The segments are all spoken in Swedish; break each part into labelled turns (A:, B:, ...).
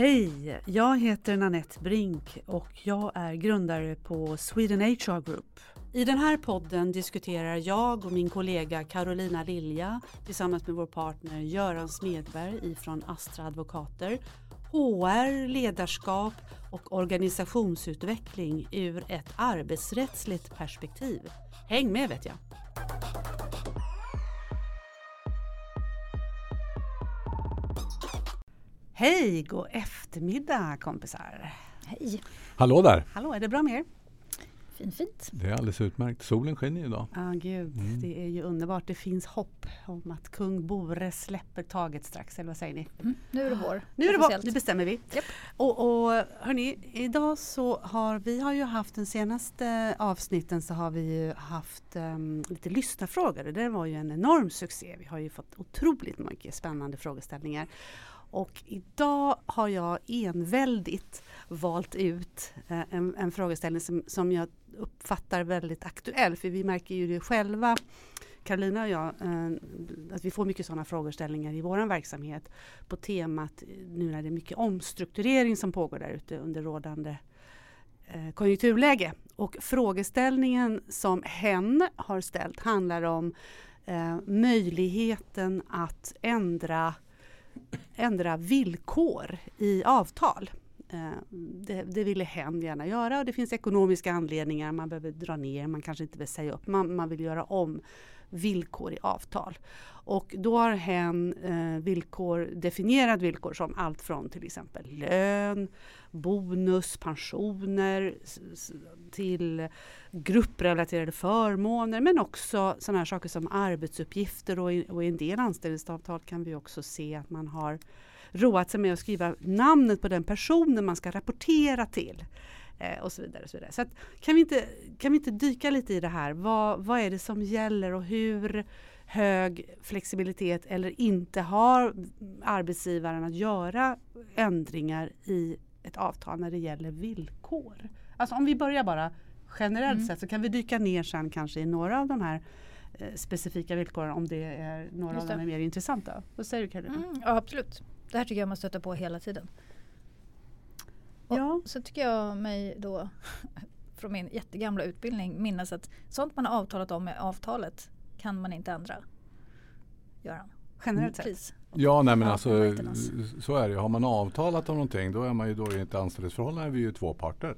A: Hej! Jag heter Nanette Brink och jag är grundare på Sweden HR Group. I den här podden diskuterar jag och min kollega Carolina Lilja tillsammans med vår partner Göran Smedberg ifrån Astra Advokater HR, ledarskap och organisationsutveckling ur ett arbetsrättsligt perspektiv. Häng med vet jag! Hej, god eftermiddag kompisar!
B: Hej!
C: Hallå där!
A: Hallå, är det bra med er?
B: Fin, fint.
C: Det är alldeles utmärkt. Solen skiner idag.
A: Ja, ah, gud. Mm. Det är ju underbart. Det finns hopp om att kung Bore släpper taget strax, eller vad säger ni?
B: Mm. Nu är det vår.
A: Nu är det vår, det bestämmer vi.
B: Yep.
A: Och, och hörni, idag så har vi har ju haft den senaste avsnitten så har vi ju haft um, lite lyssnarfrågor. Det var ju en enorm succé. Vi har ju fått otroligt mycket spännande frågeställningar. Och idag har jag enväldigt valt ut eh, en, en frågeställning som, som jag uppfattar väldigt aktuell. För vi märker ju det själva, Karolina och jag, eh, att vi får mycket sådana frågeställningar i vår verksamhet på temat nu när det är mycket omstrukturering som pågår där ute under rådande eh, konjunkturläge. Och frågeställningen som hen har ställt handlar om möjligheten att ändra ändra villkor i avtal. Eh, det, det ville hen gärna göra och det finns ekonomiska anledningar. Man behöver dra ner, man kanske inte vill säga upp, man, man vill göra om villkor i avtal. Och då har hen eh, villkor, definierat villkor som allt från till exempel lön, bonus, pensioner till grupprelaterade förmåner men också sådana här saker som arbetsuppgifter och i, och i en del anställningsavtal kan vi också se att man har roat sig med att skriva namnet på den personen man ska rapportera till. Eh, och så vidare. Och så vidare. Så att, kan, vi inte, kan vi inte dyka lite i det här? Vad, vad är det som gäller och hur hög flexibilitet eller inte har arbetsgivaren att göra ändringar i ett avtal när det gäller villkor? Alltså om vi börjar bara generellt mm. sett så kan vi dyka ner sen kanske i några av de här eh, specifika villkoren om det är några Just av dem är mer intressanta. Vad säger du Karolina?
B: Mm, ja absolut. Det här tycker jag man stöter på hela tiden. Ja. Så tycker jag mig då från min jättegamla utbildning minnas att sånt man har avtalat om med avtalet kan man inte ändra. Göran?
A: Generellt sett?
C: Ja, nej men alltså så är det Har man avtalat om någonting då är man ju då i ett anställningsförhållande. Vi är ju två parter.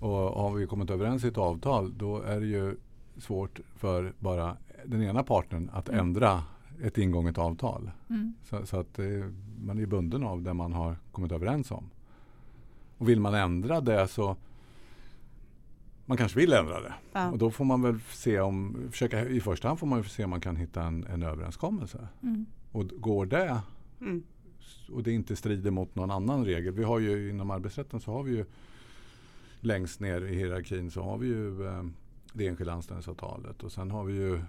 C: Och har vi kommit överens i ett avtal då är det ju svårt för bara den ena parten att mm. ändra ett ingånget avtal. Mm. Så, så, att det, man är bunden av det man har kommit överens om. Och vill man ändra det så man kanske vill ändra det. Ja. Och då får man väl se om, försöka, i första hand får man se om man kan hitta en, en överenskommelse. Mm. Och går det mm. och det inte strider mot någon annan regel. Vi har ju inom arbetsrätten så har vi ju längst ner i hierarkin så har vi ju eh, det enskilda anställningsavtalet och sen har vi ju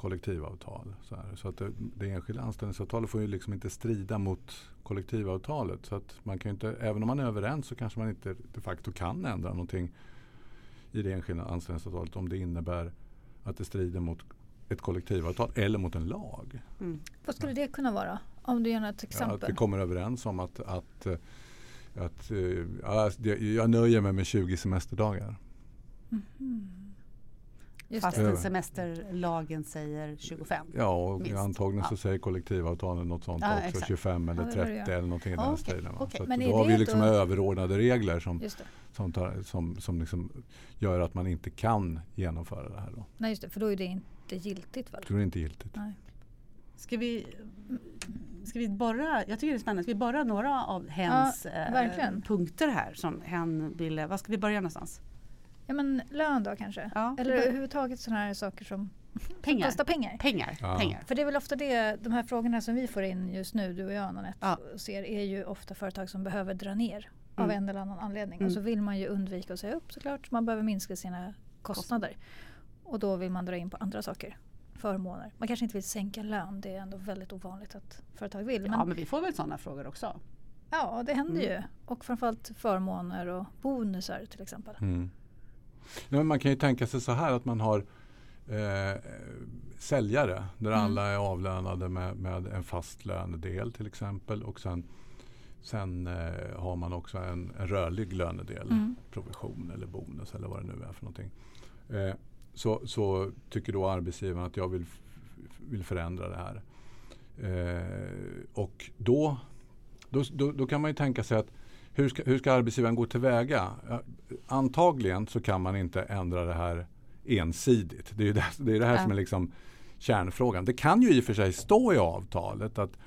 C: kollektivavtal. Så, här. så att det, det enskilda anställningsavtalet får ju liksom inte strida mot kollektivavtalet. Så att man kan inte, även om man är överens så kanske man inte de facto kan ändra någonting i det enskilda anställningsavtalet om det innebär att det strider mot ett kollektivavtal eller mot en lag.
B: Mm. Vad skulle det kunna vara? Om du ger ett exempel.
C: Ja, att vi kommer överens om att, att, att, att jag nöjer mig med 20 semesterdagar. Mm.
A: Fastän semesterlagen säger 25.
C: Ja, och minst. antagligen så säger kollektivavtalen något sånt ja, också. Exakt. 25 eller 30 ja, eller någonting i den okay. stilen. Okay. Så då har vi liksom då... överordnade regler som, som, tar, som, som liksom gör att man inte kan genomföra det här. Då.
B: Nej, just det, för då är det inte giltigt väl?
C: Då är det inte giltigt.
B: Nej.
A: Ska vi, ska vi borra, jag tycker det är spännande, ska vi borra några av hens ja, eh, punkter här som hen ville, var ska vi börja någonstans?
B: Ja men lön då kanske? Ja. Eller överhuvudtaget sådana här saker som, pengar. som kostar pengar.
A: Pengar. Ja. pengar.
B: För det är väl ofta det, de här frågorna som vi får in just nu, du och jag Anette, ja. ser är ju ofta företag som behöver dra ner av mm. en eller annan anledning. Mm. Och så vill man ju undvika att säga upp såklart. Man behöver minska sina kostnader. Och då vill man dra in på andra saker. Förmåner. Man kanske inte vill sänka lön. Det är ändå väldigt ovanligt att företag vill.
A: Ja men vi får väl sådana frågor också.
B: Ja det händer mm. ju. Och framförallt förmåner och bonusar till exempel.
C: Mm. Ja, man kan ju tänka sig så här att man har eh, säljare där mm. alla är avlönade med, med en fast lönedel till exempel. Och sen Sen eh, har man också en, en rörlig lönedel, mm. provision eller bonus eller vad det nu är för någonting. Eh, så, så tycker då arbetsgivaren att jag vill, vill förändra det här. Eh, och då, då, då, då, kan man ju tänka sig att hur ska, hur ska arbetsgivaren gå tillväga? Antagligen så kan man inte ändra det här ensidigt. Det är det, det, är det här ja. som är liksom kärnfrågan. Det kan ju i och för sig stå i avtalet att,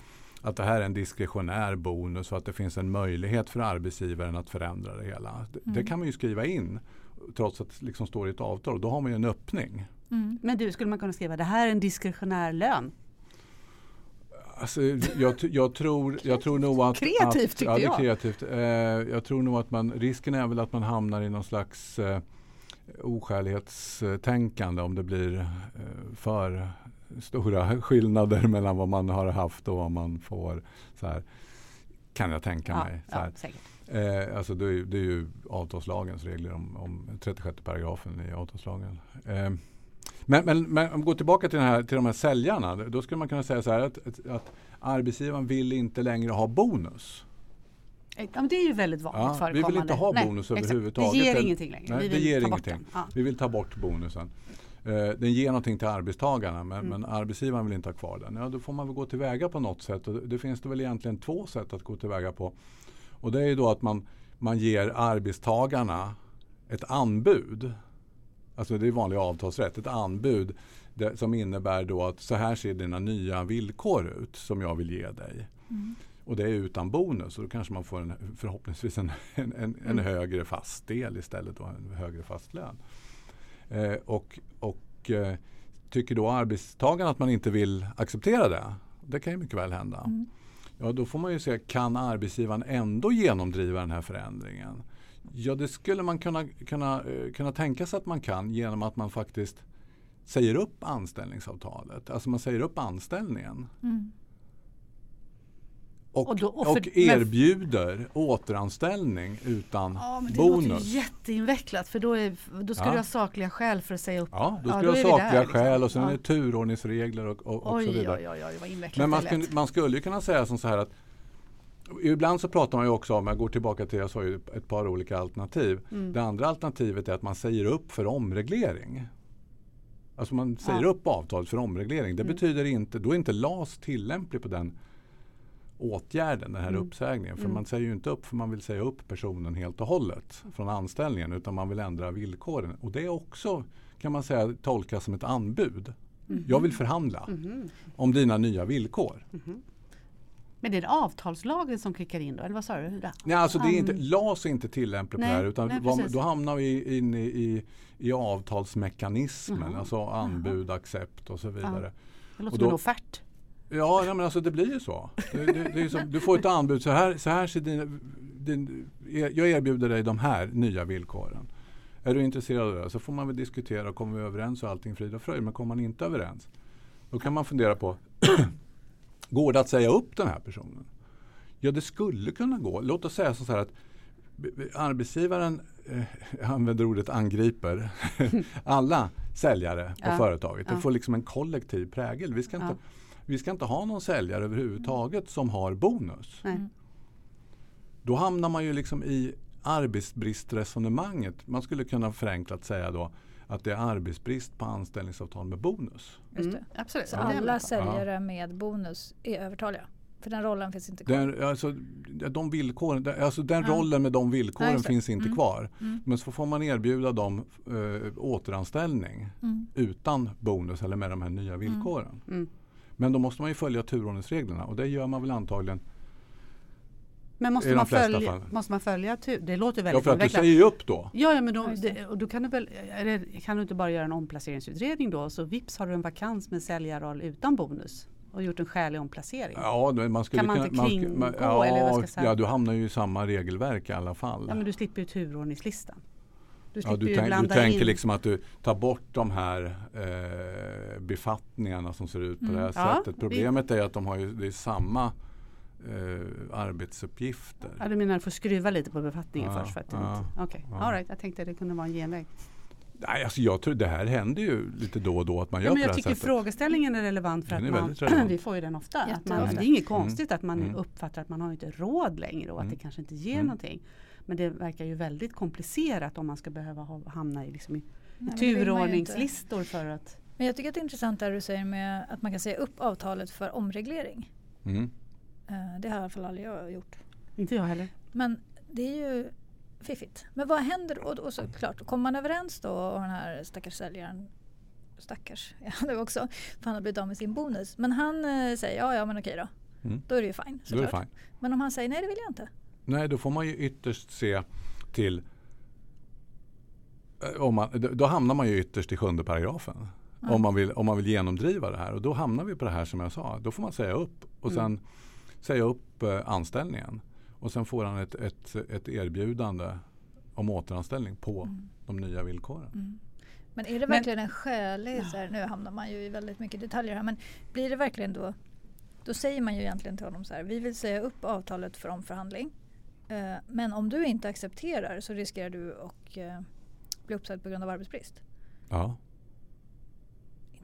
C: att det här är en diskretionär bonus och att det finns en möjlighet för arbetsgivaren att förändra det hela. Mm. Det kan man ju skriva in trots att det liksom står i ett avtal. Då har man ju en öppning.
A: Mm. Men du, skulle man kunna skriva det här är en diskretionär lön?
C: Alltså, jag, jag, tror, jag tror nog att...
A: Kreativt
C: att,
A: tycker
C: ja,
A: jag.
C: Kreativt. Eh, jag tror nog att man, risken är väl att man hamnar i någon slags eh, oskälighetstänkande om det blir eh, för stora skillnader mellan vad man har haft och vad man får. Så här, kan jag tänka mig.
A: Ja,
C: så ja, eh, alltså det, är, det är ju avtalslagens regler om, om 36 paragrafen i avtalslagen. Eh, men, men, men om vi går tillbaka till, här, till de här säljarna. Då skulle man kunna säga så här att, att, att arbetsgivaren vill inte längre ha bonus.
A: Ja, det är ju väldigt vanligt ja, förekommande.
C: Vi vill inte ha bonus nej, överhuvudtaget.
A: Det ger ingenting längre.
C: Nej, vi vill det ger ta ingenting. Bort den. Vi vill ta bort bonusen. Uh, den ger någonting till arbetstagarna men, mm. men, arbetsgivaren vill inte ha kvar den. Ja, då får man väl gå tillväga på något sätt. Och det finns det väl egentligen två sätt att gå tillväga på. Och det är ju då att man, man ger arbetstagarna ett anbud. Alltså det är vanlig avtalsrätt. Ett anbud det, som innebär då att så här ser dina nya villkor ut som jag vill ge dig. Mm. Och det är utan bonus och då kanske man får en, förhoppningsvis en, en, en, en mm. högre fast del istället och en högre fast lön. Eh, och och eh, tycker då arbetstagaren att man inte vill acceptera det, det kan ju mycket väl hända. Mm. Ja, då får man ju se, kan arbetsgivaren ändå genomdriva den här förändringen? Ja, det skulle man kunna, kunna, eh, kunna tänka sig att man kan genom att man faktiskt säger upp anställningsavtalet. Alltså man säger upp anställningen. Mm. Och, och, då, och, för, och erbjuder men, återanställning utan
A: ja, men det
C: bonus.
A: Det låter jätteinvecklat för då, är, då ska ja. du ha sakliga skäl för att säga upp.
C: Ja, då ska ja, du ha sakliga där, liksom. skäl och sen ja. är det turordningsregler och, och,
A: oj,
C: så vidare.
A: Oj, oj, oj, vad invecklat
C: Men man, skulle, man skulle kunna säga som så här att Ibland så pratar man ju också om, jag går tillbaka till, jag sa ju ett par olika alternativ. Mm. Det andra alternativet är att man säger upp för omreglering. Alltså man säger ja. upp avtalet för omreglering. Det mm. betyder inte, då är inte LAS tillämplig på den åtgärden, den här mm. uppsägningen. För mm. man säger ju inte upp för man vill säga upp personen helt och hållet från anställningen utan man vill ändra villkoren. Och det är också kan man säga tolkas som ett anbud. Mm. Jag vill förhandla mm. om dina nya villkor.
A: Men det är avtalslagen som klickar in då? Eller vad sa du?
C: Nej, alltså det är inte, LAS är inte tillämplig på det här utan nej, vad, då hamnar vi inne i, i, avtalsmekanismen. Mm. Alltså anbud, accept och så vidare. Ja.
A: Det låter som en offert.
C: Ja, men alltså det blir ju så. Det, det, det som, du får ett anbud. Så här, så här ser din, din, jag erbjuder dig de här nya villkoren. Är du intresserad av det så får man väl diskutera kommer vi överens och allting frid och fröjd. Men kommer man inte överens då kan man fundera på Går det att säga upp den här personen? Ja, det skulle kunna gå. Låt oss säga så här att arbetsgivaren eh, använder ordet angriper alla säljare på ja. företaget. Det ja. får liksom en kollektiv prägel. Vi ska inte, ja. vi ska inte ha någon säljare överhuvudtaget som har bonus. Mm. Då hamnar man ju liksom i arbetsbristresonemanget. Man skulle kunna förenklat säga då att det är arbetsbrist på anställningsavtal med bonus.
B: Mm. Absolut. Så alla säljare med bonus är övertaliga? För den rollen finns inte kvar?
C: Den, alltså, de villkoren, alltså den ja. rollen med de villkoren ja, finns inte mm. kvar. Mm. Men så får man erbjuda dem äh, återanställning mm. utan bonus eller med de här nya mm. villkoren. Mm. Men då måste man ju följa turordningsreglerna och det gör man väl antagligen
A: men måste man, följa, måste man följa tur? Det låter väldigt
C: Ja, för att du säger ju upp då.
A: Ja, ja men då, det, och då kan du väl, eller kan du inte bara göra en omplaceringsutredning då? Så vips har du en vakans med säljarroll utan bonus och gjort en skälig omplacering.
C: Ja, man skulle
A: kan man inte kringgå? Man,
C: ja,
A: eller
C: vad ska ja, du hamnar ju i samma regelverk i alla fall.
A: Ja, men du slipper ju turordningslistan.
C: Du, ja, du, tänk, du tänker in. liksom att du tar bort de här eh, befattningarna som ser ut på mm. det här ja, sättet. Problemet vi... är att de har ju, det är samma eh, arbetsuppgifter.
A: Ja, du menar att få skruva lite på befattningen ja, först? För att ja, inte, okay. ja. All right, jag tänkte att det kunde vara en genväg.
C: Nej, alltså jag tror det här händer ju lite då och då att man gör ja, men
A: Jag
C: på
A: tycker
C: sättet.
A: frågeställningen är relevant för
C: Den
A: att man, vi får ju den ofta. Att man, det är inget mm. konstigt mm. att man mm. uppfattar att man har inte råd längre och att mm. det kanske inte ger mm. någonting. Men det verkar ju väldigt komplicerat om man ska behöva ha, hamna i, liksom i, Nej, turordningslistor för att
B: men jag tycker att det är intressant det du säger med att man kan säga upp avtalet för omreglering. Uh, det har i alla fall aldrig jag gjort.
A: Inte jag heller.
B: Men det är ju fiffigt. Men vad händer och, och såklart, kommer man överens då och den här stackars säljaren Stackars, ja det också, för han har blivit av med sin bonus. Men han eh, säger ja, ja men okej då. Mm. Då är det ju fine,
C: då är det fine.
B: Men om han säger nej det vill jag inte.
C: Nej, då får man ju ytterst se till eh, om man, då hamnar man ju ytterst i sjunde paragrafen. Mm. Om, man vill, om man vill genomdriva det här. Och då hamnar vi på det här som jag sa. Då får man säga upp och mm. Säga upp eh, anställningen. Och sen får han ett, ett, ett erbjudande om återanställning på mm. de nya villkoren. Mm.
B: Men är det verkligen men, en skälig, ja. så här, nu hamnar man ju i väldigt mycket detaljer här, men blir det verkligen då, då säger man ju egentligen till honom så här, vi vill säga upp avtalet för omförhandling. Eh, men om du inte accepterar så riskerar du att eh, bli uppsagd på grund av arbetsbrist.
C: Ja.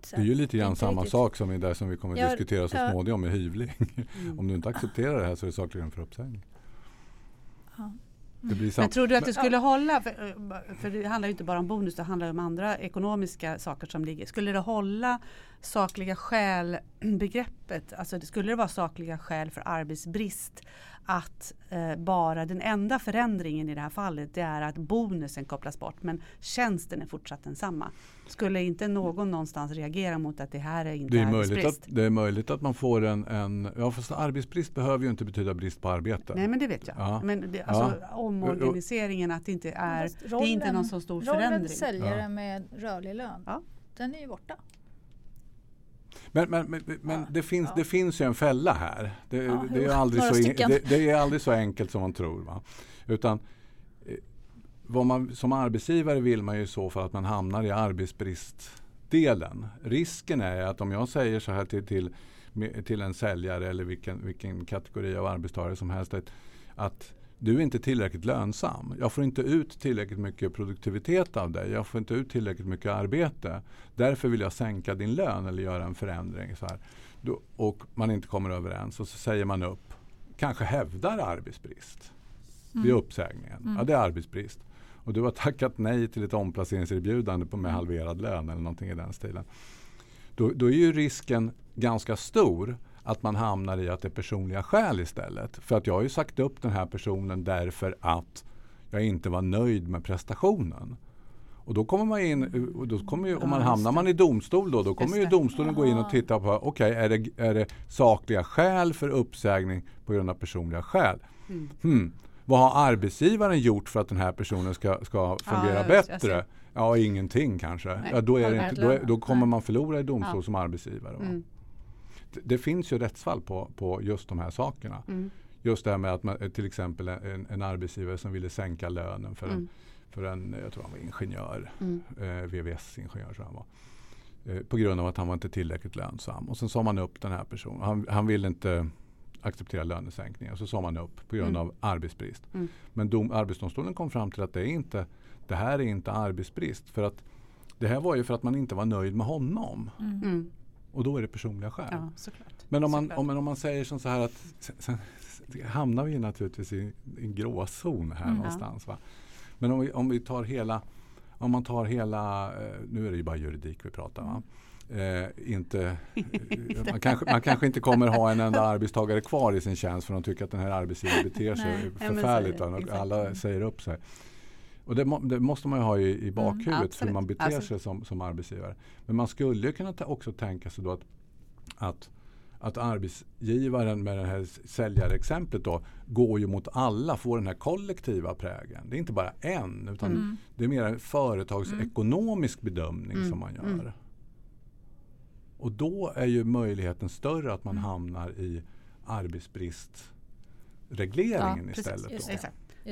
C: Det är ju lite grann samma riktigt. sak som det som vi kommer att ja, diskutera så ja. småningom med hyvling. Mm. Om du inte accepterar det här så är det sakligen för uppsägning.
A: Ja. Men tror du att det skulle ja. hålla? För, för, det handlar ju inte bara om bonus, det handlar om andra ekonomiska saker som ligger. Skulle det hålla sakliga skäl begreppet? Alltså skulle det vara sakliga skäl för arbetsbrist att eh, bara den enda förändringen i det här fallet det är att bonusen kopplas bort men tjänsten är fortsatt densamma. Skulle inte någon någonstans reagera mot att det här är inte
C: det är
A: arbetsbrist?
C: Möjligt att, det är möjligt att man får en, en ja fast arbetsbrist behöver ju inte betyda brist på arbete.
A: Nej men det vet jag. Ja. Men det, alltså, ja. omorganiseringen att det inte är, rollen, det är inte någon så stor rollen förändring. Rollen
B: säljare ja. med rörlig lön, ja. den är ju borta.
C: Men, men, men, men det, finns, det finns ju en fälla här. Det, det är aldrig så, det, det, är aldrig så enkelt som man tror. Va? Utan eh, vad man, som arbetsgivare vill man ju så för att man hamnar i arbetsbristdelen. Risken är att om jag säger så här till, till, till en säljare eller vilken, vilken kategori av arbetstagare som helst. Att, att du är inte tillräckligt lönsam. Jag får inte ut tillräckligt mycket produktivitet av dig. Jag får inte ut tillräckligt mycket arbete. Därför vill jag sänka din lön eller göra en förändring. Så här. Då, och man inte kommer överens och så säger man upp. Kanske hävdar arbetsbrist mm. vid uppsägningen. Mm. Ja, det är arbetsbrist. Och du har tackat nej till ett omplaceringserbjudande på med halverad lön eller någonting i den stilen. Då, då är ju risken ganska stor att man hamnar i att det är personliga skäl istället. För att jag har ju sagt upp den här personen därför att jag inte var nöjd med prestationen. Och då kommer man in, och då kommer ju, om man hamnar man i domstol då, då kommer ju domstolen gå in och titta på, okej okay, är, det, är det sakliga skäl för uppsägning på grund av personliga skäl? Mm. Hmm. Vad har arbetsgivaren gjort för att den här personen ska, ska fungera ja, bättre? Ja, ingenting kanske. Ja, då, är inte, då, är, då, kommer man förlora i domstol ja. som arbetsgivare. Mm det finns ju rättsfall på, på just de här sakerna. Mm. Just det här med att man, till exempel en, en arbetsgivare som ville sänka lönen för, mm. en, för en, jag tror han var ingenjör, mm. eh, VVS-ingenjör tror han var. Eh, på grund av att han var inte tillräckligt lönsam. Och sen sa man upp den här personen. Han, han ville inte acceptera lönesänkningar. Så sa man upp på grund mm. av arbetsbrist. Mm. Men dom, Arbetsdomstolen kom fram till att det, är inte, det här är inte arbetsbrist. För att det här var ju för att man inte var nöjd med honom. Mm. Och då är det personliga skäl. Ja, men, om man, om, om man säger som så här att sen, sen hamnar vi naturligtvis i en gråzon här mm, någonstans. Va? Men om vi, om vi tar hela, om man tar hela, eh, nu är det ju bara juridik vi pratar om. Eh, inte, man, kanske, man kanske inte kommer ha en enda arbetstagare kvar i sin tjänst för de tycker att den här arbetsgivaren beter sig Nej, förfärligt. och alla säger upp sig. Och det, må, det, måste man ju ha i, i mm, bakhuvudet mm, hur man beter absolut. sig som, som arbetsgivare. Men man skulle ju kunna ta, också tänka sig då att, att, att arbetsgivaren med det här säljarexemplet då går ju mot alla, får den här kollektiva prägen. Det är inte bara en utan mm. det är mer en företagsekonomisk mm. bedömning som mm, man gör. Mm. Och då är ju möjligheten större att man hamnar i arbetsbristregleringen ja, istället. Då.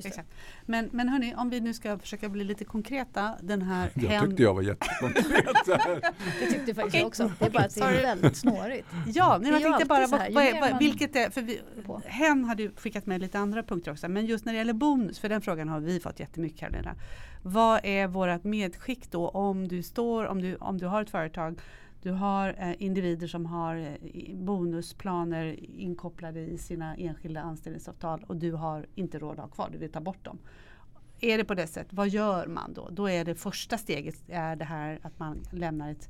A: Exakt. Men, men hörni, om vi nu ska försöka bli lite konkreta. Den här
C: jag hen... tyckte jag var jättekonkret.
B: det tyckte faktiskt okay. jag också. Det är bara att det är väldigt snårigt.
A: Ja, men jag tänkte bara, vad, vad, vad, vilket är, för vi, hen hade ju skickat med lite andra punkter också. Men just när det gäller bonus, för den frågan har vi fått jättemycket Karolina. Vad är vårt medskick då om du står, om du, om du har ett företag du har eh, individer som har eh, bonusplaner inkopplade i sina enskilda anställningsavtal och du har inte råd att ha kvar, du vill ta bort dem. Är det på det sättet, vad gör man då? Då är det första steget är det här att man lämnar ett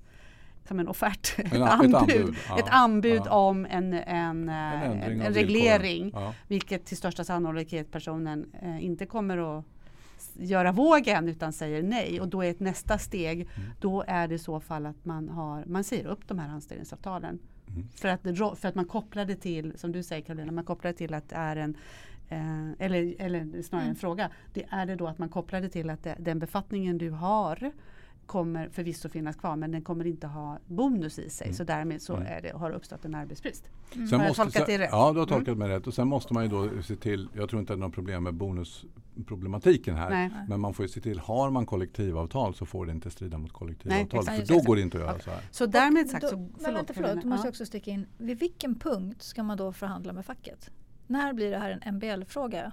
A: som en offert, ett, anbud,
C: ett anbud,
A: ja, ett anbud ja. om en, en, en, en, en reglering. Ja. Vilket till största sannolikhet personen eh, inte kommer att göra vågen utan säger nej och då är ett nästa steg mm. då är det i så fall att man, har, man säger upp de här anställningsavtalen. Mm. För, att, för att man kopplar det till, som du säger Karolina, man kopplar det till att det är en eh, eller, eller snarare mm. en fråga. Det är det då att man kopplar det till att det, den befattningen du har kommer förvisso finnas kvar men den kommer inte ha bonus i sig. Mm. Så därmed så mm. det, har det uppstått en arbetsbrist.
C: Mm. Har jag tolkat det rätt? Ja, du har tolkat mm. mig rätt. Och sen måste man ju då se till, jag tror inte det är något problem med bonusproblematiken här. Nej. Men man får ju se till, har man kollektivavtal så får det inte strida mot kollektivavtal. Nej, för då går det inte att göra så här.
A: Så därmed sagt, så,
B: förlåt. Men vänta, förlåt, du måste ja. också sticka in. Vid vilken punkt ska man då förhandla med facket? När blir det här en MBL-fråga?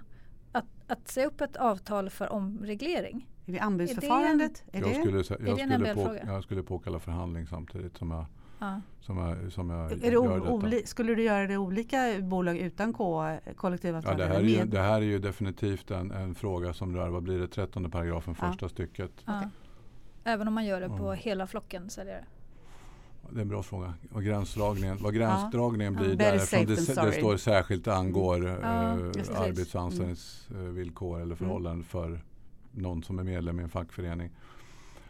B: Att, att se upp ett avtal för omreglering
A: är det anbudsförfarandet?
C: Är det, jag, skulle, jag, är skulle på, jag skulle påkalla förhandling samtidigt som jag, ja. som jag, som jag är gör detta.
A: Skulle du göra det olika bolag utan K, kollektivavtal?
C: Ja, det, här är ju, det här är ju definitivt en, en fråga som rör, vad blir det, 13 paragrafen första ja. stycket. Ja. Okay.
B: Även om man gör det på hela flocken säljare?
C: Det är en bra fråga. Och gränsdragningen, vad gränsdragningen blir där eftersom det, det, står särskilt angår mm. äh, arbets och anställningsvillkor eller förhållanden för någon som är medlem i en fackförening.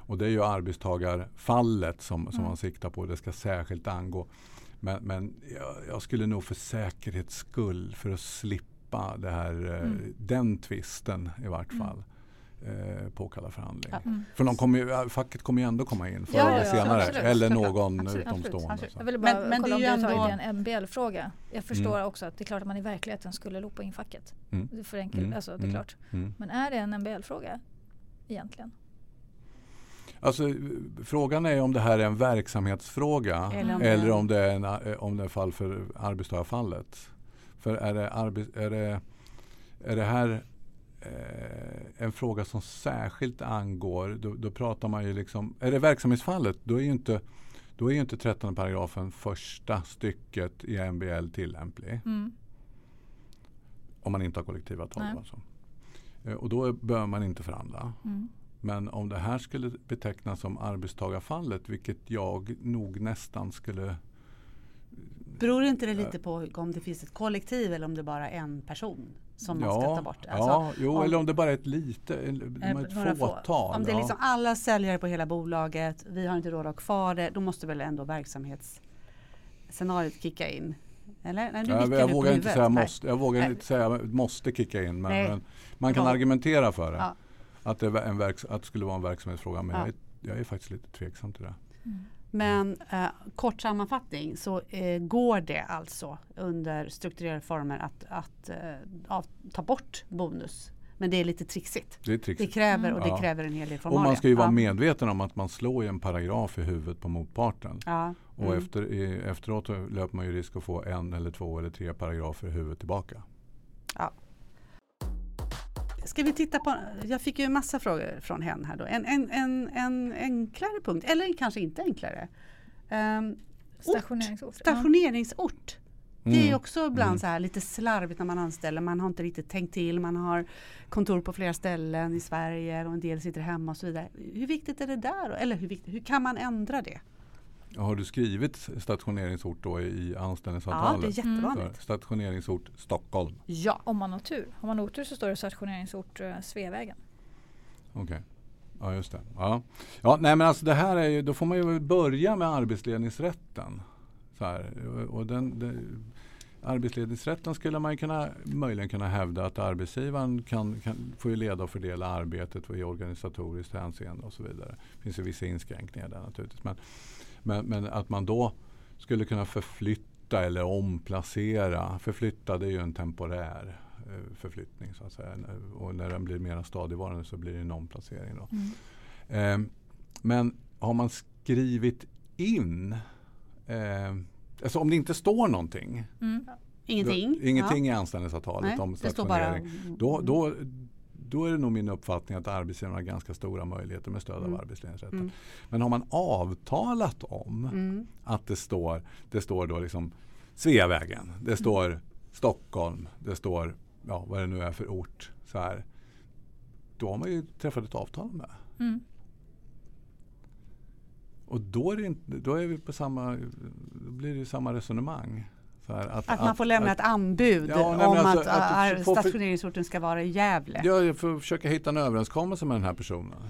C: Och det är ju arbetstagarfallet som, som mm. man siktar på. Det ska särskilt angå. Men, men jag, jag, skulle nog för säkerhets skull, för att slippa det här, eh, mm. den tvisten i vart mm. fall, eh, påkalla förhandling. Ja. Mm. För de kommer ju, facket kommer ju ändå komma in förr ja, eller senare. Absolut. Eller någon absolut. utomstående. Absolut.
B: Jag vill bara men, men kolla det är om du har en MBL-fråga. Jag förstår mm. också att det är klart att man i verkligheten skulle lopa in facket. Mm. Det är för enkelt, mm. alltså, det är klart. Men är det en MBL-fråga? egentligen?
C: Alltså, frågan är om det här är en verksamhetsfråga eller om, eller om det är en, eh, om det är fall för arbetstagarfallet. För är det, är det, är det här en fråga som särskilt angår, då, då, pratar man ju liksom, är det verksamhetsfallet då är ju inte, då är ju inte 13 paragrafen första stycket i MBL tillämplig. Mm. Om man inte har kollektivavtal. Alltså. Eh, och då bör man inte förhandla. Mm. Men om det här skulle betecknas som arbetstagarfallet, vilket jag nog nästan skulle
A: Beror inte det lite på om det finns ett kollektiv eller om det bara är en person som
C: ja,
A: man ska ta bort?
C: Alltså, ja, jo, om, eller om det bara är ett lite, ett fåtal.
A: Om det är liksom alla säljare på hela bolaget, vi har inte råd att ha kvar det, då måste väl ändå verksamhetsscenariot kicka in? Eller? Nej,
C: jag, jag vågar inte säga måste, jag vågar inte säga måste kicka in. Men, men man kan ja. argumentera för det. Ja. Att, det en verks, att det skulle vara en verksamhetsfråga. Men jag är, jag, är, faktiskt lite tveksam till det.
A: Mm. Men eh, kort sammanfattning så eh, går det alltså under strukturerade former att, att eh, ta bort bonus men det är lite trixigt.
C: Det, trixigt.
A: det kräver och det ja. kräver en hel del
C: formalia. Och man ska ju vara medveten om att man slår en paragraf i huvudet på motparten. Ja. Och mm. efter, i, efteråt löper man ju risk att få en eller två eller tre paragrafer i huvudet tillbaka. Ja.
A: Ska vi titta på, jag fick ju en massa frågor från henne här då. En, en, en, en enklare punkt, eller kanske inte enklare. Um,
B: Stationeringsort.
A: Stationeringsort. Det är mm. också ibland mm. så här lite slarvigt när man anställer. Man har inte riktigt tänkt till. Man har kontor på flera ställen i Sverige och en del sitter hemma och så vidare. Hur viktigt är det där? Eller hur, viktigt, hur kan man ändra det?
C: Har du skrivit stationeringsort då i anställningsavtalet?
A: Ja, det är jättevanligt.
C: Stationeringsort Stockholm?
A: Ja.
B: Om man har tur. Har man otur så står det stationeringsort eh, Sveavägen.
C: Okej. Okay. Ja, just det. Ja. Ja, nej, men alltså det här är ju, då får man ju börja med arbetsledningsrätten. Så här, och den, den, arbetsledningsrätten skulle man kunna, möjligen kunna hävda att arbetsgivaren kan, kan, får ju leda och fördela arbetet i organisatoriskt hänseende och så vidare. Det finns ju vissa inskränkningar där naturligtvis. Men, men, men att man då skulle kunna förflytta eller omplacera. Förflytta det är ju en temporär eh, förflyttning så att säga. Och när den blir mer stadigvarande så blir det en omplacering. Då. Mm. Eh, men har man skrivit in, eh, alltså om det inte står någonting.
A: Mm. Ingenting?
C: Då, ingenting ja. i anställningsavtalet Nej, om stationering. Då, då, då är det nog min uppfattning att arbetsgivaren har ganska stora möjligheter med stöd mm. av arbetsledningsrätten. Mm. Men har man avtalat om mm. att det står, det står då liksom Sveavägen, det mm. står Stockholm, det står ja, vad det nu är för ort. Så här, då har man ju träffat ett avtal med. Mm. Och då är, inte, då är vi på samma, blir det samma resonemang.
A: Här, att, att, man får lämna att, ett anbud ja, om alltså, att, att, att stationeringsorten ska vara i Gävle.
C: Ja, jag får försöka hitta en överenskommelse med den här personen. Mm.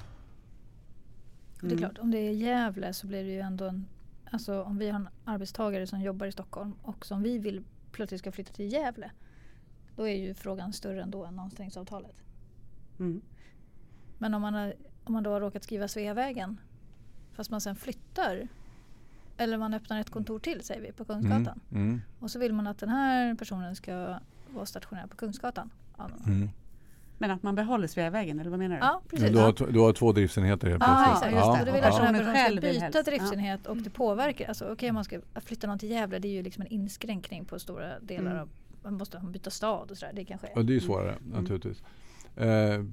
B: Det är mm. klart, om det är Gävle så blir det ju ändå en... Alltså om vi har en arbetstagare som jobbar i Stockholm och som vi vill plötsligt ska flytta till Gävle. Då är ju frågan större ändå än omställningsavtalet. Mm. Men om man, har, om man då har råkat skriva Sveavägen fast man sen flyttar eller man öppnar ett kontor till säger vi på Kungsgatan. Mm, mm. Och så vill man att den här personen ska vara stationerad på Kungsgatan. Mm.
A: Men att man behåller Sveavägen eller vad menar du?
B: Ja, precis.
C: Du har, du har två driftsenheter helt
B: plötsligt. Ja, exakt. Ja. Och det vill att ska byta driftsenhet och det påverkar. Alltså, okay, man ska flytta någon till Gävle det är ju liksom en inskränkning på stora delar mm. av man måste byta stad och sådär. Det kanske
C: är. Och det är svårare mm. naturligtvis. Eh,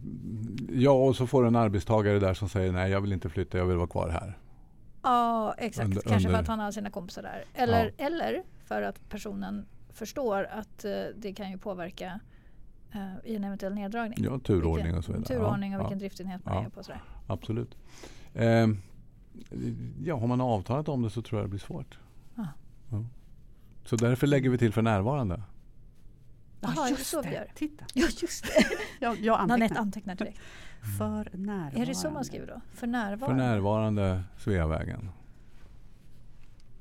C: ja, och så får du en arbetstagare där som säger nej, jag vill inte flytta, jag vill vara kvar här.
B: Ja, exakt. Under, Kanske under... för att han har sina kompisar där. Eller, ja. eller för att personen förstår att uh, det kan ju påverka uh, i en eventuell neddragning.
C: Ja, turordning vilken, och så vidare.
B: Turordning och ja. vilken driftsenhet man ja. är på. Sådär.
C: Absolut. Eh, ja, har man avtalat om det så tror jag det blir svårt. Ja. Så därför lägger vi till för närvarande.
B: Jaha, just så det.
A: Titta.
B: Ja, just det.
A: jag, jag antecknar.
B: Nanette antecknar direkt.
A: Mm. För närvarande.
B: Är det så man skriver då? För närvarande?
C: För närvarande Sveavägen.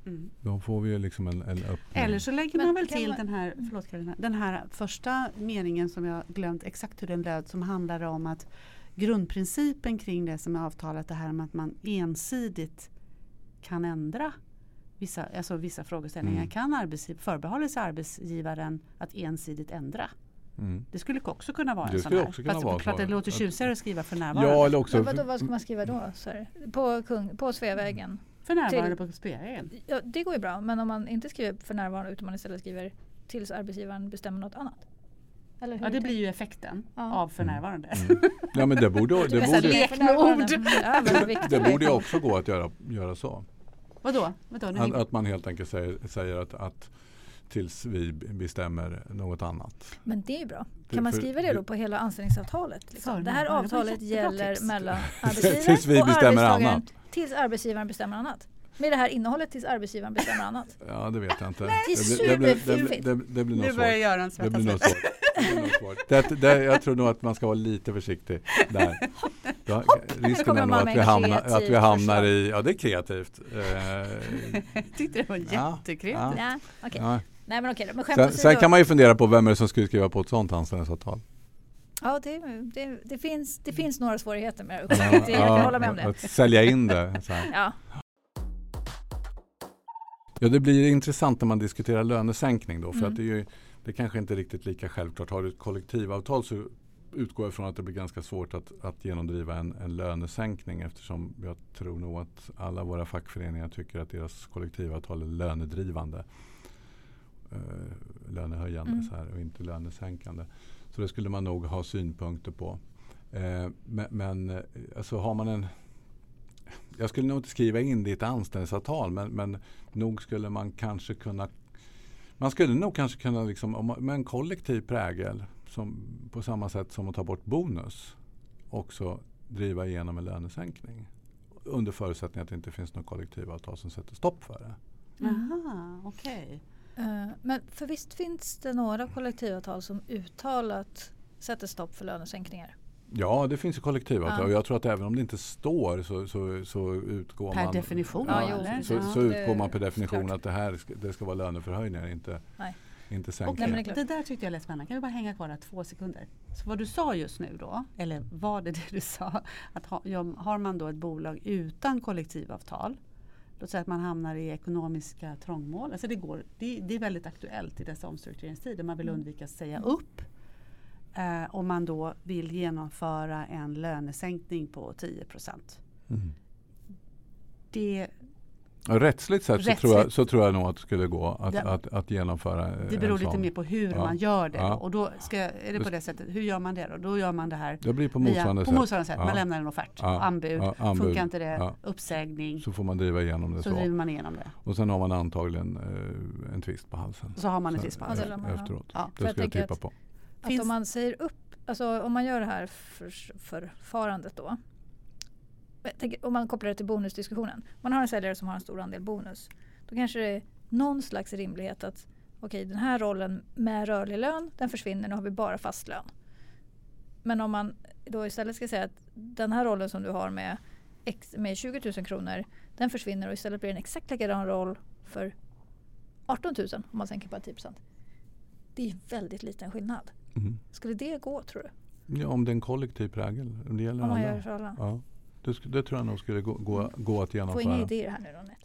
C: Mm. Då får vi liksom en, en öppning.
A: Eller så lägger man väl till man... den, här, förlåt Carina, den här första meningen som jag glömt exakt hur den löd som handlar om att grundprincipen kring det som är avtalat det här med att man ensidigt kan ändra vissa, alltså vissa frågeställningar. Mm. Kan arbetsgiv, förbehålla sig arbetsgivaren att ensidigt ändra? Mm. Det skulle också kunna vara det en sån här. Också kunna Fast vara klart det låter tjusigare att skriva för närvarande.
C: Ja, eller också,
B: Men vadå, vad ska man skriva då? Sorry. På, kung, på Sveavägen?
A: För närvarande till, på Sveavägen?
B: Ja, det går ju bra. Men om man inte skriver för närvarande utan man istället skriver tills arbetsgivaren bestämmer något annat?
A: ja, det blir ju effekten ja. av för närvarande. Mm.
C: mm. Ja, men det borde, det borde, ja, det borde också gå att göra, göra så.
A: Vadå? Vadå?
C: Att, att man helt enkelt säger, säger att, att tills vi bestämmer något annat.
B: Men det är bra. Kan man skriva det då på hela anställningsavtalet? Liksom? Det här avtalet gäller mellan arbetsgivaren och arbetstagaren annat. tills arbetsgivaren bestämmer annat. Med det här innehållet tills arbetsgivaren bestämmer annat.
C: Ja, det vet jag inte.
B: Det superfiffigt.
C: Det, det, blir nog
A: nu börjar Göran svettas
C: det, det, Jag tror nog att man ska vara lite försiktig där.
B: Ja,
C: risken är nog att vi, hamnar, att vi hamnar i, ja det är kreativt.
A: jag tyckte det var jättekreativt. Ja,
B: ja. Okay. ja. Nej, men okej, men
C: sen, sen kan man ju fundera på vem är det som skulle skriva på ett sådant anställningsavtal.
B: Ja, det, det, det, finns, det finns några svårigheter med det. Ja, jag kan hålla med om det.
C: Att sälja in det. Ja. ja, det blir intressant när man diskuterar lönesänkning då. För mm. att det är ju det kanske inte är riktigt lika självklart. Har du ett kollektivavtal så utgår jag från att det blir ganska svårt att, att genomdriva en, en lönesänkning eftersom jag tror nog att alla våra fackföreningar tycker att deras kollektivavtal är lönedrivande. Eh, lönehöjande mm. så här, och inte lönesänkande. Så det skulle man nog ha synpunkter på. Eh, men men eh, alltså har man en jag skulle nog inte skriva in det i ett anställningsavtal men, men nog skulle man kanske kunna man skulle nog kanske kunna, liksom, med en kollektiv prägel som, på samma sätt som att ta bort bonus också driva igenom en lönesänkning. Under förutsättning att det inte finns något kollektivavtal som sätter stopp för det.
A: Aha, okay.
B: Uh, men för visst finns det några kollektivavtal som uttalat sätter stopp för lönesänkningar?
C: Ja, det finns ju kollektivavtal. Ja. Och jag tror att även om det inte står så, så, så utgår
A: per
C: man...
A: Definition,
C: ja, så, så, utgår man per definition att det här ska, det ska vara löneförhöjningar, inte, Nej. Inte sänkningar.
A: Okay. Det, där tyckte jag lät spännande. Kan vi bara hänga kvar där två sekunder? Så vad du sa just nu då, eller var det det du sa? Att ha, har man då ett bolag utan kollektivavtal Låt säga att man hamnar i ekonomiska trångmål. Alltså det, går, det, det är väldigt aktuellt i dessa omstruktureringstider. Man vill mm. undvika att säga upp eh, om man då vill genomföra en lönesänkning på 10 mm. Det
C: Rättsligt sett Rättsligt. Så, tror jag, så tror jag nog att det skulle gå att, det, att, att genomföra
A: Det beror lite mer på hur ja. man gör det. Ja. Och då ska, är det på det sättet, hur gör man det då? Då gör man det här
C: det blir på motsvarande
A: via,
C: sätt.
A: På motsvarande sätt. Ja. Man lämnar en offert, anbud. anbud. Funkar inte det, uppsägning.
C: Så får man driva igenom det
A: så. så. driver man igenom det.
C: Och sen har man antagligen eh, en tvist på halsen.
A: Så har man en tvist på halsen.
C: Efteråt. Ja. Det ska jag tippa på.
B: Att om man säger upp, alltså om man gör det här för, förfarandet då tänker, om man kopplar det till bonusdiskussionen. Man har en säljare som har en stor andel bonus. Då kanske det är någon slags rimlighet att okej den här rollen med rörlig lön den försvinner, nu har vi bara fast lön. Men om man då istället ska säga att den här rollen som du har med, med 20 000 kronor den försvinner och istället blir det en exakt likadan roll för 18 000 om man sänker bara 10% Det är en väldigt liten skillnad. Mm. Skulle det gå tror du?
C: Ja, om det är en kollektiv prägel. Det gäller
B: om man
C: alla.
B: gör för alla.
C: Ja. Det, det, tror jag nog skulle gå, gå, gå att genomföra. Får
B: inga idéer här nu Ronette.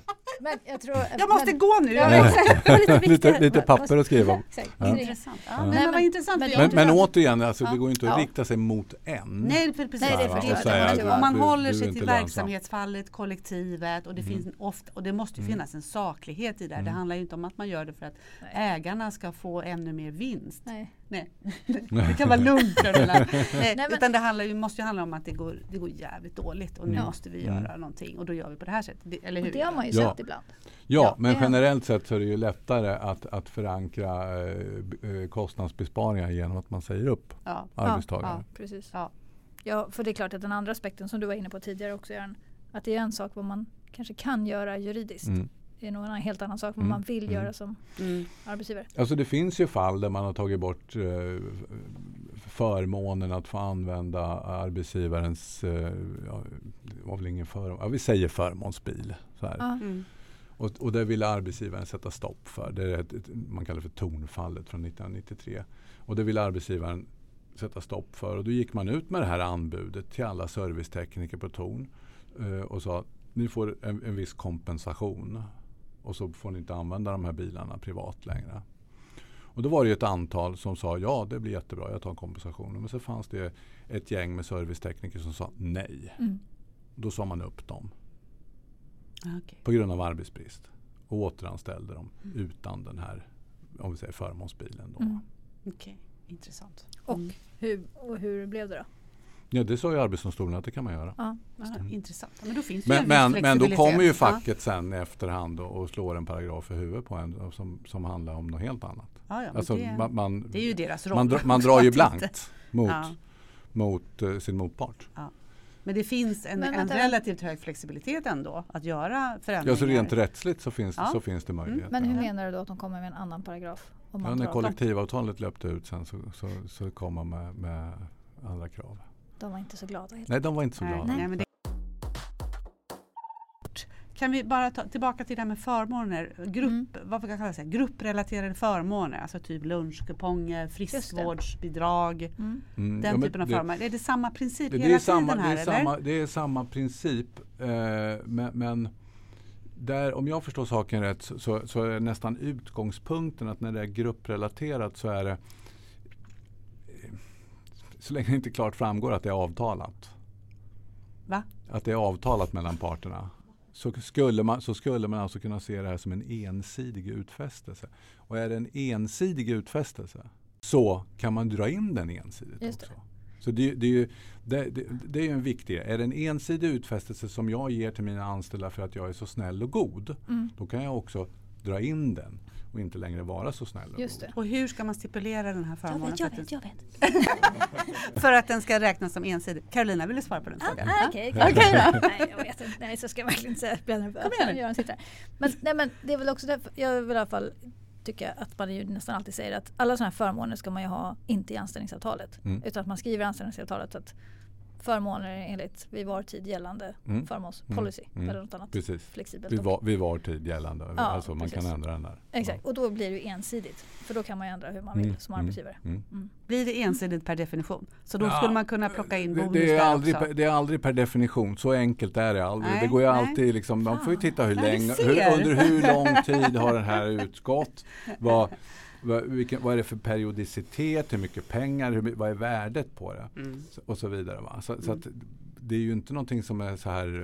A: men jag, tror, jag måste men, gå nu.
C: Ja, lite, lite, lite, papper att skriva om.
A: Ja. Intressant. Ja, men, men, men, intressant.
C: Men, men, återigen, alltså, det går inte att rikta sig mot en.
A: Nej, för, precis. Nej, det förstår Om man du, håller sig till verksamhetsfallet, kollektivet och det, mm. finns ofta, och det måste mm. finnas en saklighet i det. Det mm. handlar ju inte om att man gör det för att ägarna ska få ännu mer vinst. Nej. Nej. det kan vara lugnt. Nej, utan det handlar ju, måste ju handla om att det går, det går jävligt dåligt och nu ja. måste vi göra mm. någonting och då gör vi på det här sättet. Eller hur?
B: Och det har man ju ja. sett ibland.
C: Ja, ja men generellt sett så är det ju lättare att, att förankra eh, eh kostnadsbesparingar genom att man säger upp ja. arbetstagare.
B: Ja, precis. Ja. ja, för det är klart att den andra aspekten som du var inne på tidigare också Göran, att det är en sak vad man kanske kan göra juridiskt. Mm. Det är nog en helt annan sak vad mm. man vill mm. göra som mm. arbetsgivare.
C: Alltså det finns ju fall där man har tagit bort eh, förmånen att få använda arbetsgivarens, eh, ja, det var väl ingen förmån, ja, vi säger förmånsbil. Så här. Mm. Och, och det ville arbetsgivaren sätta stopp för. Det är ett, ett, man kallar för tonfallet från 1993. Och det ville arbetsgivaren sätta stopp för. Och då gick man ut med det här anbudet till alla servicetekniker på Torn eh, och sa ni får en, en viss kompensation och så får ni inte använda de här bilarna privat längre. Och då var det ett antal som sa ja det blir jättebra, jag tar kompensationen. Men så fanns det ett gäng med servicetekniker som sa nej. Mm. Då sa man upp dem. Okay. På grund av arbetsbrist. Och återanställde dem mm. utan den här om vi säger förmånsbilen. Då. Mm.
A: Okej, okay. intressant.
B: Och, hur, och hur blev det då?
C: Ja det sa ju Arbetsdomstolen att det kan man göra. Ja,
A: mm. Intressant. Men, då finns
C: men, men, men då kommer ju facket ja. sen i efterhand och, och slår en paragraf i huvudet på en som, som handlar om något helt annat.
A: Ja, ja, alltså, det, man, man, det är ju deras roll.
C: Man, dra, man drar ju blankt mot, mot uh, sin motpart.
A: Men det finns en, en relativt hög flexibilitet ändå att göra förändringar.
C: Ja, så rent rättsligt så finns, så finns det möjlighet.
B: Mm. Men hur menar du då att de kommer med en annan paragraf?
C: Om ja, när kollektivavtalet löpte ut sen så, så, så kom man med, med andra krav.
B: De var inte så glada.
C: Nej, de var inte så glada. Nej, nej, det...
A: Kan vi bara ta tillbaka till det här med förmåner, grupp, mm. vad kan kalla det, grupprelaterade förmåner, alltså typ lunchkuponger, friskvårdsbidrag, mm. mm. den ja, typen av förmåner. Är det samma princip det, hela det samma, tiden här?
C: Det är, samma, det är samma princip eh, men, men där, om jag förstår saken rätt så, så, är nästan utgångspunkten att när det är grupprelaterat så är det så länge det inte klart framgår att det är avtalat.
A: Va?
C: Att det är avtalat mellan parterna. Så skulle, man, så skulle man alltså kunna se det här som en ensidig utfästelse. Och är det en ensidig utfästelse så kan man dra in den ensidigt Just också. Det. Så det, det, är ju, det, det, det, är en viktig Är det en ensidig utfästelse som jag ger till mina anställda för att jag är så snäll och god. Mm. Då kan jag också dra in den och inte längre vara så snäll och Just
A: god. Och hur ska man stipulera den här förmånen?
B: Jag vet, jag vet. Jag
A: vet. för att den ska räknas som ensidig. Carolina, vill du svara på den frågan?
B: Ah, Okej, okay, okay. okay, Nej, jag vet inte. Nej, så ska jag verkligen inte säga. Jag blir Men, nej, men det är väl också därför, jag vill i alla fall tycka att man ju nästan alltid säger att alla sådana här förmåner ska man ju ha inte i anställningsavtalet. Mm. Utan att man skriver i anställningsavtalet att förmåner enligt vid var tid gällande mm. förmånspolicy. Mm. mm. Eller något annat
C: precis.
B: flexibelt.
C: Vid var, vid var tid gällande. Ja, alltså man precis. kan ändra den där.
B: Exakt, ja. och då blir det ensidigt. För då kan man ändra hur man vill mm. som mm. arbetsgivare.
A: Mm. Blir det ensidigt per definition? Så då ja, skulle man kunna plocka in bonus
C: det är, aldrig, per, det är aldrig per definition. Så enkelt är det aldrig. Nej, det går ju nej. alltid liksom, man får ju titta hur länge, hur, under hur lång tid har det här utgått. Vad, vad, vilken, vad är det för periodicitet, hur mycket pengar, hur, vad är värdet på det?
A: Mm.
C: Så, och så vidare. Va? Så,
A: Mm.
C: så att det är ju inte någonting som är så här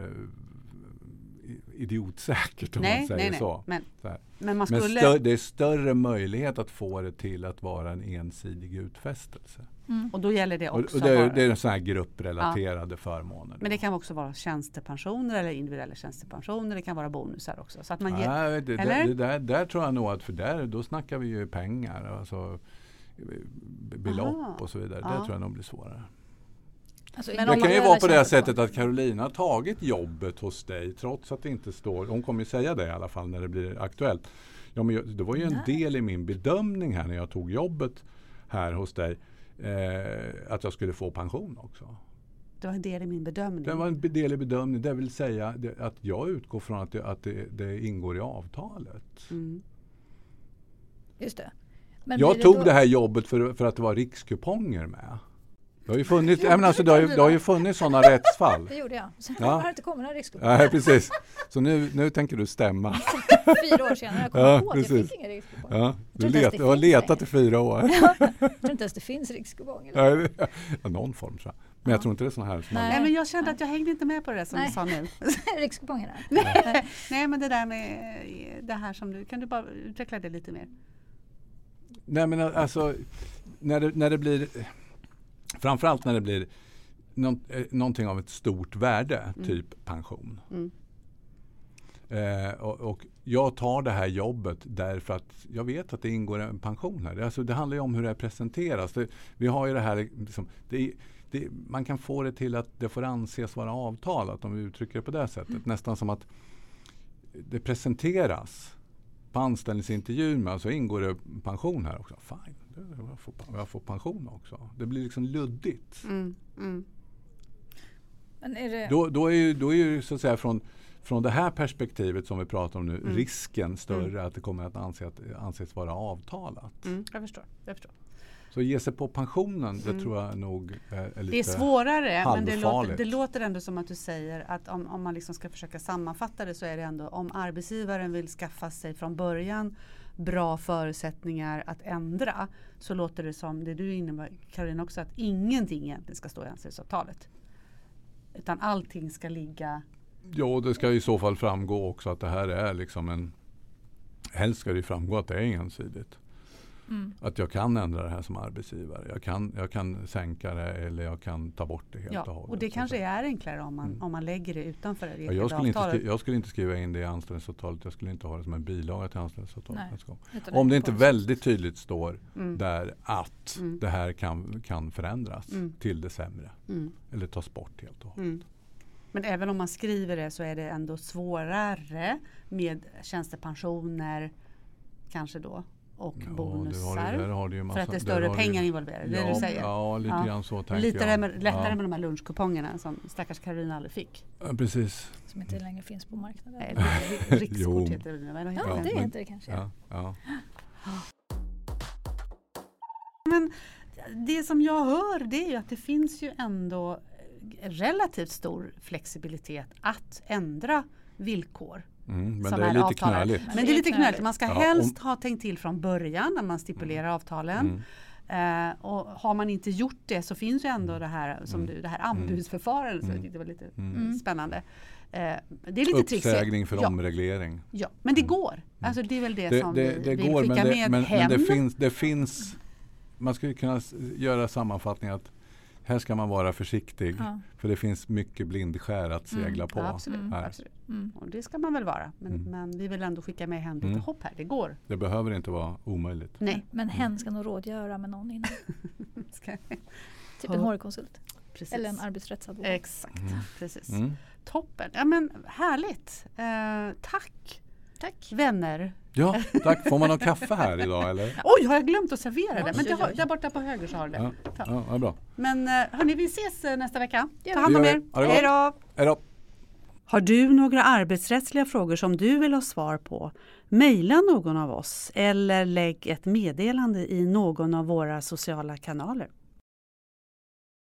C: eh, idiotsäkert om
A: Nej,
C: man säger
A: nej, nej.
C: så.
A: Men,
C: Så
A: men man
C: Men
A: skulle...
C: stö, det är större möjlighet att få det till att vara en ensidig utfästelse.
B: Mm.
A: och då gäller det också
C: och det, är, det är sådana här grupprelaterade förmåner.
A: Men det kan också vara tjänstepensioner eller individuella tjänstepensioner. Det kan vara bonusar också. Så att man ger,
C: Nej, det, det,
A: eller?
C: det där, där tror jag nog att för där, då snackar vi ju pengar. Alltså, belopp
A: Aha.
C: och så vidare.
A: Ja.
C: Det tror jag nog blir svårare.
B: Alltså,
A: Men
C: det kan ju vara på det här sättet att Carolina har tagit jobbet hos dig trots att det inte står, hon kommer ju säga det i alla fall när det blir aktuellt. Ja, men jag- det var ju en
B: Nej.
C: del i min bedömning här när jag tog jobbet här hos dig eh, att jag skulle få pension också.
A: det var en del i min bedömning.
C: Det var en del i bedömningen, det vill säga det, att jag utgår från att det, att det, det ingår i avtalet.
A: Mm.
B: Just det. Men
C: jag
B: blir
C: tog
B: då-
C: det här jobbet för, för att det var rikskuponger med. Det har ju funnits, ja, men alltså, det har ju, det har ju funnits sådana rättsfall.
B: Det gjorde jag. Sen
C: Ja.
B: har det inte kommit några riskgrupper.
C: Nej, precis. Så nu, nu tänker du stämma.
B: Fyra år senare
C: Ja,
B: jag på att jag
C: precis.
B: fick inga riskgrupper.
C: Ja, du, let, du har letat i fyra år.
B: Jag tror inte ens det finns riskkuponger.
C: Ja, ja, någon form tror jag. Men jag
B: Ja.
C: tror inte det är sån här som man,
A: Nej, men jag kände att jag hängde inte med på det där som
B: Nej.
A: du sa nu.
B: riskkupongerna.
A: Nej, men det där med eh, det här som du... Kan du bara utveckla det lite mer?
C: Nej men alltså när det, när det blir framförallt när det blir någon, eh, någonting av ett stort värde, typ pension.
A: Mm.
C: Eh, och, och jag tar det här jobbet därför att jag vet att det ingår en pension här. Alltså, det handlar ju om hur det presenteras. Det, vi har ju det här, liksom, det, det, man kan få det till att det får anses vara avtalat om vi uttrycker det på det sättet. Nästan som att det presenteras på anställningsintervjun med, så ingår det pension här också. Fine, jag får, jag får pension också. Det blir liksom luddigt.
A: Mm. Mm.
B: Men är det,
C: Då, då är ju, då är ju så att säga från, från det här perspektivet som vi pratar om nu
A: Mm.
C: risken större att det kommer att, anse att anses vara avtalat.
A: Mm. Jag förstår. Jag förstår.
C: Så ge sig på pensionen, det
A: Mm.
C: tror jag nog är, är lite...
A: Det är svårare, men det låter, det låter ändå som att du säger att om, om man liksom ska försöka sammanfatta det så är det ändå om arbetsgivaren vill skaffa sig från början bra förutsättningar att ändra så låter det som det du innebär, inne också att ingenting egentligen ska stå i anställningsavtalet. Utan allting ska ligga
C: Ja, det ska i så fall framgå också att det här är liksom en... Helst ska det ju framgå att det är ensidigt
B: mm.
C: Att jag kan ändra det här som arbetsgivare. Jag kan, jag kan sänka det eller jag kan ta bort det helt
A: Ja,
C: och hållet.
A: och det kanske är enklare om man,
C: Mm.
A: om man lägger det utanför det
C: Ja, jag, skulle inte
A: avtalet.
C: skri- jag skulle inte skriva in det i anställningsavtalet. Jag skulle inte ha det som en bilaga till anställningsavtalet.
B: Nej.
C: Om det inte väldigt tydligt står
A: Mm.
C: där att
A: Mm.
C: det här kan, kan förändras
A: Mm.
C: till det sämre.
A: Mm.
C: Eller tas bort helt och hållet.
A: Men även om man skriver det så är det ändå svårare med tjänstepensioner kanske då och
C: Ja,
A: bonusar.
C: du har, ju- där har du ju massa,
A: för att det är större
C: ju-
A: pengar involverade. Det är
C: ja,
A: det du säger.
C: Ja, lite
A: Ja.
C: grann så tänker
A: Lite
C: jag.
A: med, lättare
C: ja.
A: med de här lunchkupongerna som stackars Caroline aldrig fick.
C: Ja, precis.
B: Som inte längre finns på marknaden.
A: Nej, det är Rikskort heter det. Heter
B: Ja,
A: det?
B: det inte det kanske.
C: Ja, ja.
A: Men det som jag hör det är ju att det finns ju ändå relativt stor flexibilitet att ändra villkor.
C: Mm, men det är lite knöligt.
A: Men det är lite knöligt. Man ska
C: Ja,
A: helst ha tänkt till från början när man stipulerar avtalen.
C: Mm.
A: Eh, och har man inte gjort det så finns ju ändå det här, som
C: Mm.
A: du, det här anbudsförfarandet som jag
C: Mm.
A: tyckte var lite
C: Mm.
B: Mm.
A: spännande. Eh, det är lite trixigt.
C: Uppsägning för
A: ja,
C: omreglering.
A: ja, men det går. Alltså det är väl det,
C: Det,
A: som
C: det,
A: vi
C: det
A: vill
C: går
A: skicka
C: men det,
A: med
C: men,
A: hem.
C: men det, finns, det finns Man skulle kunna göra sammanfattningen att här ska man vara försiktig
B: Ja.
C: för det finns mycket blindskär att segla
B: Mm,
C: på.
A: ja, absolut,
B: Mm.
C: här.
A: absolut.
B: Mm.
A: Och det ska man väl vara. Men,
C: Mm.
A: men vi vill ändå skicka med hem lite
C: Mm.
A: hopp här. Det går.
C: Det behöver inte vara omöjligt.
A: Nej.
B: Men hen ska nog rådgöra med någon innan.
A: Ska,
B: Typ en HR-konsult.
A: precis.
B: Eller en arbetsrättsadvokat.
A: Exakt,
C: Mm.
A: precis.
C: Mm.
A: Toppen. Ja, men härligt. Eh, tack
B: Tack.
A: vänner.
C: Ja, tack. Får man ha kaffe här idag eller?
A: Oj, har jag glömt att servera det?
B: Oj,
A: Men det har, där borta på höger så har du det.
C: Ja, ja, ja bra.
A: Men eh, hörni, vi ses eh, nästa vecka.
B: Ja,
A: Ta hand
C: det
A: om er.
C: det.
A: Hej då!
C: Hej då.
A: Har du några arbetsrättsliga frågor som du vill ha svar på? Mejla någon av oss eller lägg ett meddelande i någon av våra sociala kanaler.